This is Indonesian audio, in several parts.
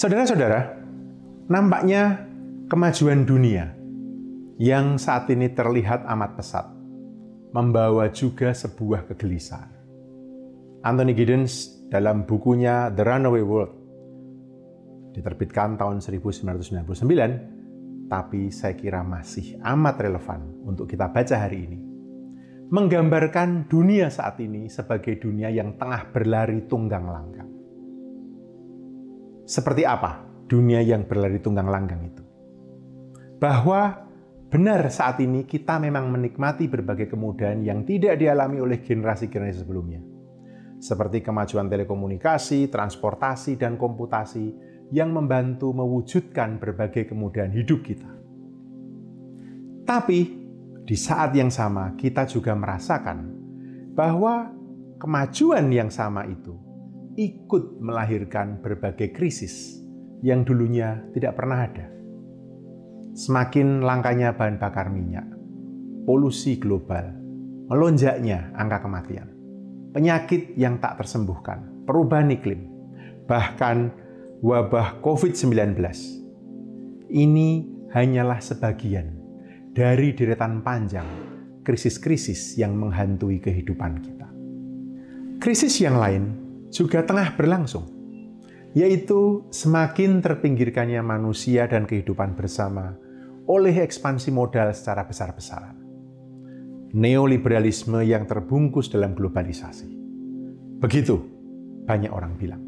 Saudara-saudara, nampaknya kemajuan dunia yang saat ini terlihat amat pesat membawa juga sebuah kegelisahan. Anthony Giddens dalam bukunya The Runaway World diterbitkan tahun 1999, tapi saya kira masih amat relevan untuk kita baca hari ini. Menggambarkan dunia saat ini sebagai dunia yang tengah berlari tunggang langgang seperti apa dunia yang berlari tunggang langgang itu. Bahwa benar saat ini kita memang menikmati berbagai kemudahan yang tidak dialami oleh generasi-generasi sebelumnya. Seperti kemajuan telekomunikasi, transportasi, dan komputasi yang membantu mewujudkan berbagai kemudahan hidup kita. Tapi di saat yang sama kita juga merasakan bahwa kemajuan yang sama itu ikut melahirkan berbagai krisis yang dulunya tidak pernah ada. Semakin langkanya bahan bakar minyak, polusi global, melonjaknya angka kematian, penyakit yang tak tersembuhkan, perubahan iklim, bahkan wabah COVID-19. Ini hanyalah sebagian dari deretan panjang krisis-krisis yang menghantui kehidupan kita. Krisis yang lain juga tengah berlangsung, yaitu semakin terpinggirkannya manusia dan kehidupan bersama oleh ekspansi modal secara besar-besaran. Neoliberalisme yang terbungkus dalam globalisasi. Begitu banyak orang bilang.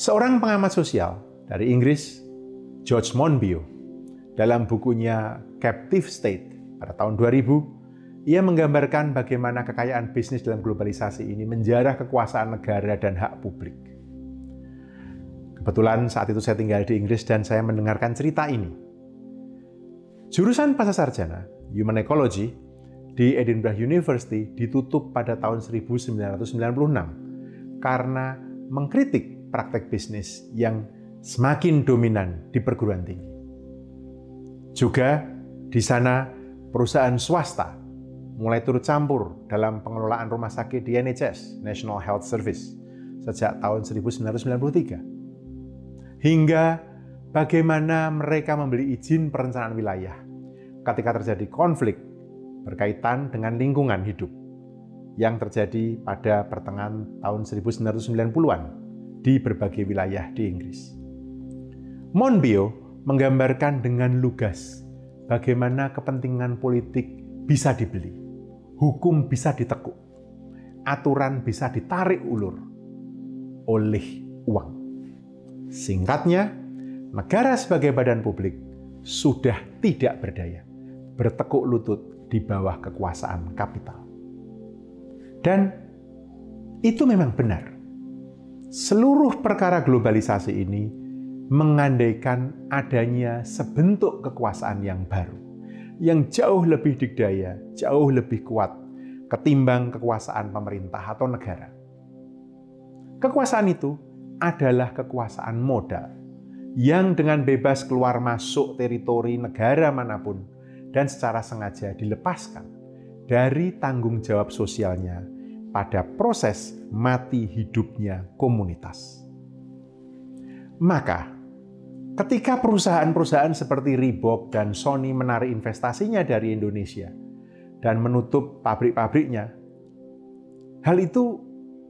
Seorang pengamat sosial dari Inggris, George Monbiot, dalam bukunya Captive State pada tahun 2000, ia menggambarkan bagaimana kekayaan bisnis dalam globalisasi ini menjarah kekuasaan negara dan hak publik. Kebetulan saat itu saya tinggal di Inggris dan saya mendengarkan cerita ini. Jurusan pasca sarjana, Human Ecology, di Edinburgh University ditutup pada tahun 1996 karena mengkritik praktek bisnis yang semakin dominan di perguruan tinggi. Juga di sana perusahaan swasta mulai turut campur dalam pengelolaan rumah sakit di NHS, National Health Service, sejak tahun 1993. Hingga bagaimana mereka membeli izin perencanaan wilayah ketika terjadi konflik berkaitan dengan lingkungan hidup yang terjadi pada pertengahan tahun 1990-an di berbagai wilayah di Inggris. Monbiot menggambarkan dengan lugas bagaimana kepentingan politik bisa dibeli hukum bisa ditekuk, aturan bisa ditarik ulur oleh uang. Singkatnya, negara sebagai badan publik sudah tidak berdaya, bertekuk lutut di bawah kekuasaan kapital. Dan itu memang benar. Seluruh perkara globalisasi ini mengandaikan adanya sebentuk kekuasaan yang baru yang jauh lebih dikdaya, jauh lebih kuat ketimbang kekuasaan pemerintah atau negara. Kekuasaan itu adalah kekuasaan modal yang dengan bebas keluar masuk teritori negara mana pun dan secara sengaja dilepaskan dari tanggung jawab sosialnya pada proses mati hidupnya komunitas. Maka, Ketika perusahaan-perusahaan seperti Reebok dan Sony menarik investasinya dari Indonesia dan menutup pabrik-pabriknya, hal itu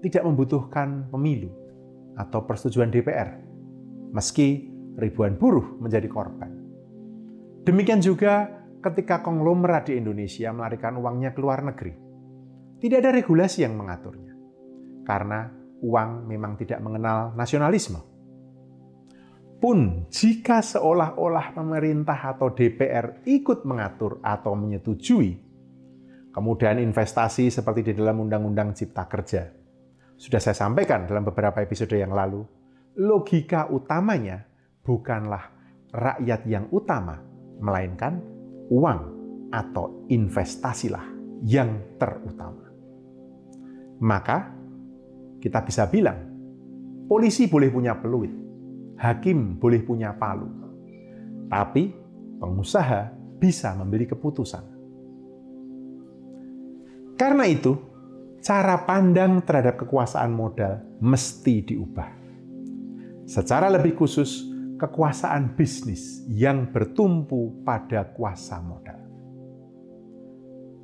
tidak membutuhkan pemilu atau persetujuan DPR, meski ribuan buruh menjadi korban. Demikian juga ketika konglomerat di Indonesia melarikan uangnya ke luar negeri. Tidak ada regulasi yang mengaturnya, karena uang memang tidak mengenal nasionalisme pun jika seolah-olah pemerintah atau DPR ikut mengatur atau menyetujui kemudian investasi seperti di dalam Undang-Undang Cipta Kerja. Sudah saya sampaikan dalam beberapa episode yang lalu logika utamanya bukanlah rakyat yang utama, melainkan uang atau investasilah yang terutama. Maka kita bisa bilang, polisi boleh punya peluit, hakim boleh punya palu, tapi pengusaha bisa membeli keputusan. Karena itu, cara pandang terhadap kekuasaan modal mesti diubah. Secara lebih khusus, kekuasaan bisnis yang bertumpu pada kuasa modal.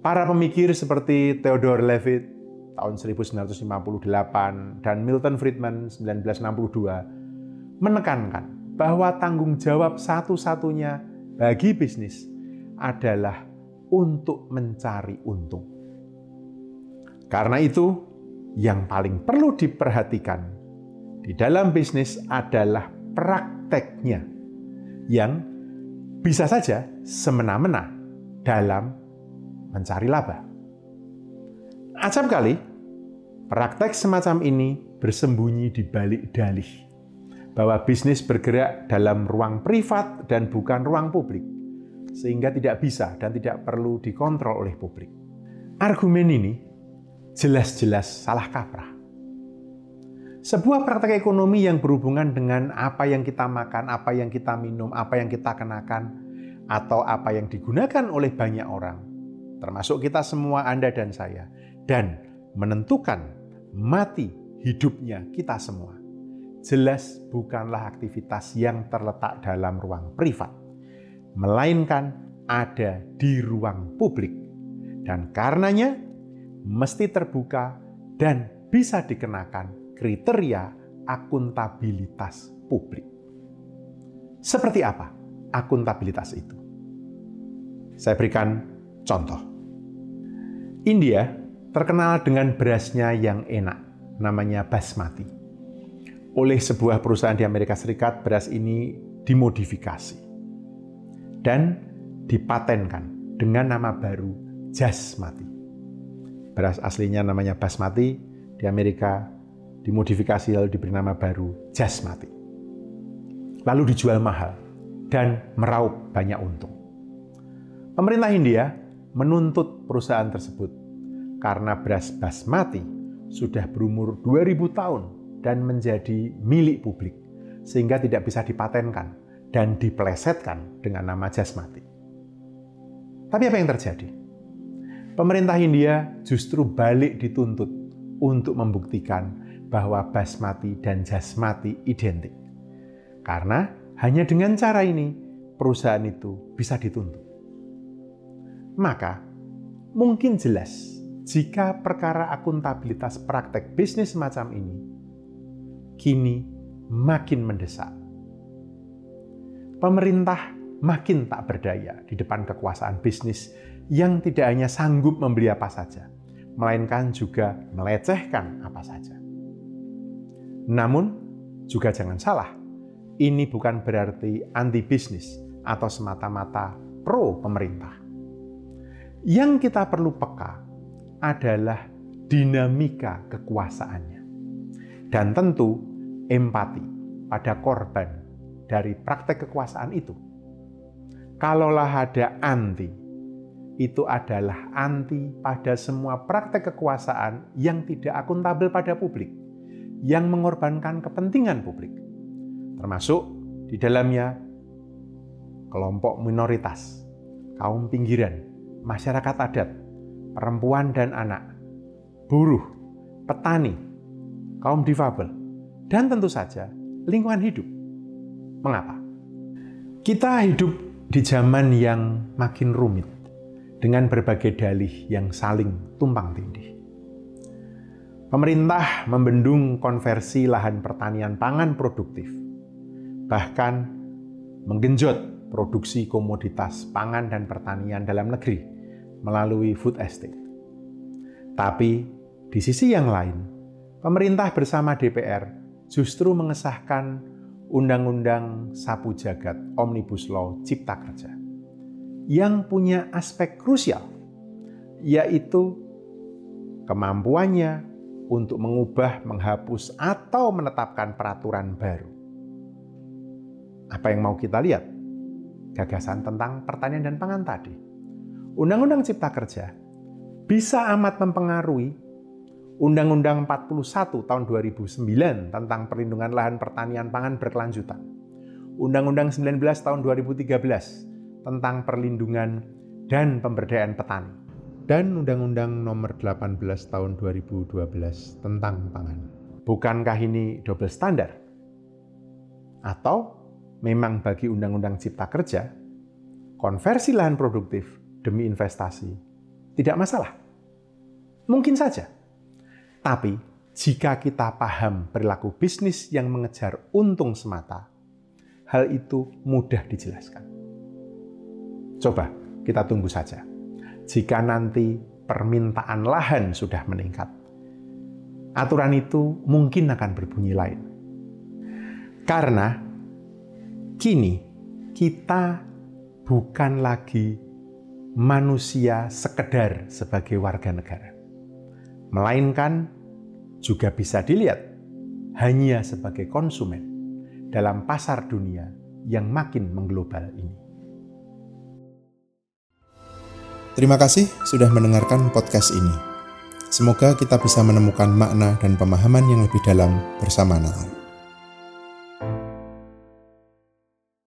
Para pemikir seperti Theodore Levitt tahun 1958 dan Milton Friedman 1962 menekankan bahwa tanggung jawab satu-satunya bagi bisnis adalah untuk mencari untung. Karena itu, yang paling perlu diperhatikan di dalam bisnis adalah prakteknya yang bisa saja semena-mena dalam mencari laba. Acap kali, praktek semacam ini bersembunyi di balik dalih bahwa bisnis bergerak dalam ruang privat dan bukan ruang publik, sehingga tidak bisa dan tidak perlu dikontrol oleh publik. Argumen ini jelas-jelas salah kaprah. Sebuah praktek ekonomi yang berhubungan dengan apa yang kita makan, apa yang kita minum, apa yang kita kenakan, atau apa yang digunakan oleh banyak orang, termasuk kita semua, Anda dan saya, dan menentukan mati hidupnya kita semua. Jelas bukanlah aktivitas yang terletak dalam ruang privat, melainkan ada di ruang publik. Dan karenanya mesti terbuka dan bisa dikenakan kriteria akuntabilitas publik. Seperti apa akuntabilitas itu? Saya berikan Contoh, India terkenal dengan berasnya yang enak, namanya basmati. Oleh sebuah perusahaan di Amerika Serikat, beras ini dimodifikasi dan dipatenkan dengan nama baru jasmati. Beras aslinya namanya basmati, di Amerika dimodifikasi lalu diberi nama baru jasmati. Lalu dijual mahal dan meraup banyak untung. Pemerintah India menuntut perusahaan tersebut karena beras basmati sudah berumur 2000 tahun dan menjadi milik publik sehingga tidak bisa dipatenkan dan dipelesetkan dengan nama jasmati. Tapi apa yang terjadi? Pemerintah India justru balik dituntut untuk membuktikan bahwa basmati dan jasmati identik. Karena hanya dengan cara ini perusahaan itu bisa dituntut maka mungkin jelas jika perkara akuntabilitas praktek bisnis semacam ini kini makin mendesak. Pemerintah makin tak berdaya di depan kekuasaan bisnis yang tidak hanya sanggup membeli apa saja, melainkan juga melecehkan apa saja. Namun, juga jangan salah, ini bukan berarti anti bisnis atau semata-mata pro pemerintah yang kita perlu peka adalah dinamika kekuasaannya. Dan tentu empati pada korban dari praktek kekuasaan itu. Kalaulah ada anti, itu adalah anti pada semua praktek kekuasaan yang tidak akuntabel pada publik, yang mengorbankan kepentingan publik, termasuk di dalamnya kelompok minoritas, kaum pinggiran, masyarakat adat, perempuan dan anak, buruh, petani, kaum difabel, dan tentu saja lingkungan hidup. Mengapa? Kita hidup di zaman yang makin rumit dengan berbagai dalih yang saling tumpang tindih. Pemerintah membendung konversi lahan pertanian pangan produktif, bahkan menggenjot produksi komoditas pangan dan pertanian dalam negeri melalui food estate. Tapi di sisi yang lain, pemerintah bersama DPR justru mengesahkan Undang-Undang Sapu Jagat Omnibus Law Cipta Kerja yang punya aspek krusial, yaitu kemampuannya untuk mengubah, menghapus, atau menetapkan peraturan baru. Apa yang mau kita lihat? Gagasan tentang pertanian dan pangan tadi. Undang-Undang Cipta Kerja bisa amat mempengaruhi Undang-Undang 41 tahun 2009 tentang perlindungan lahan pertanian pangan berkelanjutan. Undang-Undang 19 tahun 2013 tentang perlindungan dan pemberdayaan petani dan Undang-Undang Nomor 18 Tahun 2012 tentang pangan. Bukankah ini double standar? Atau memang bagi Undang-Undang Cipta Kerja, konversi lahan produktif demi investasi tidak masalah? Mungkin saja. Tapi jika kita paham perilaku bisnis yang mengejar untung semata, hal itu mudah dijelaskan. Coba kita tunggu saja jika nanti permintaan lahan sudah meningkat. Aturan itu mungkin akan berbunyi lain. Karena kini kita bukan lagi manusia sekedar sebagai warga negara. Melainkan juga bisa dilihat hanya sebagai konsumen dalam pasar dunia yang makin mengglobal ini. Terima kasih sudah mendengarkan podcast ini. Semoga kita bisa menemukan makna dan pemahaman yang lebih dalam bersama Natal.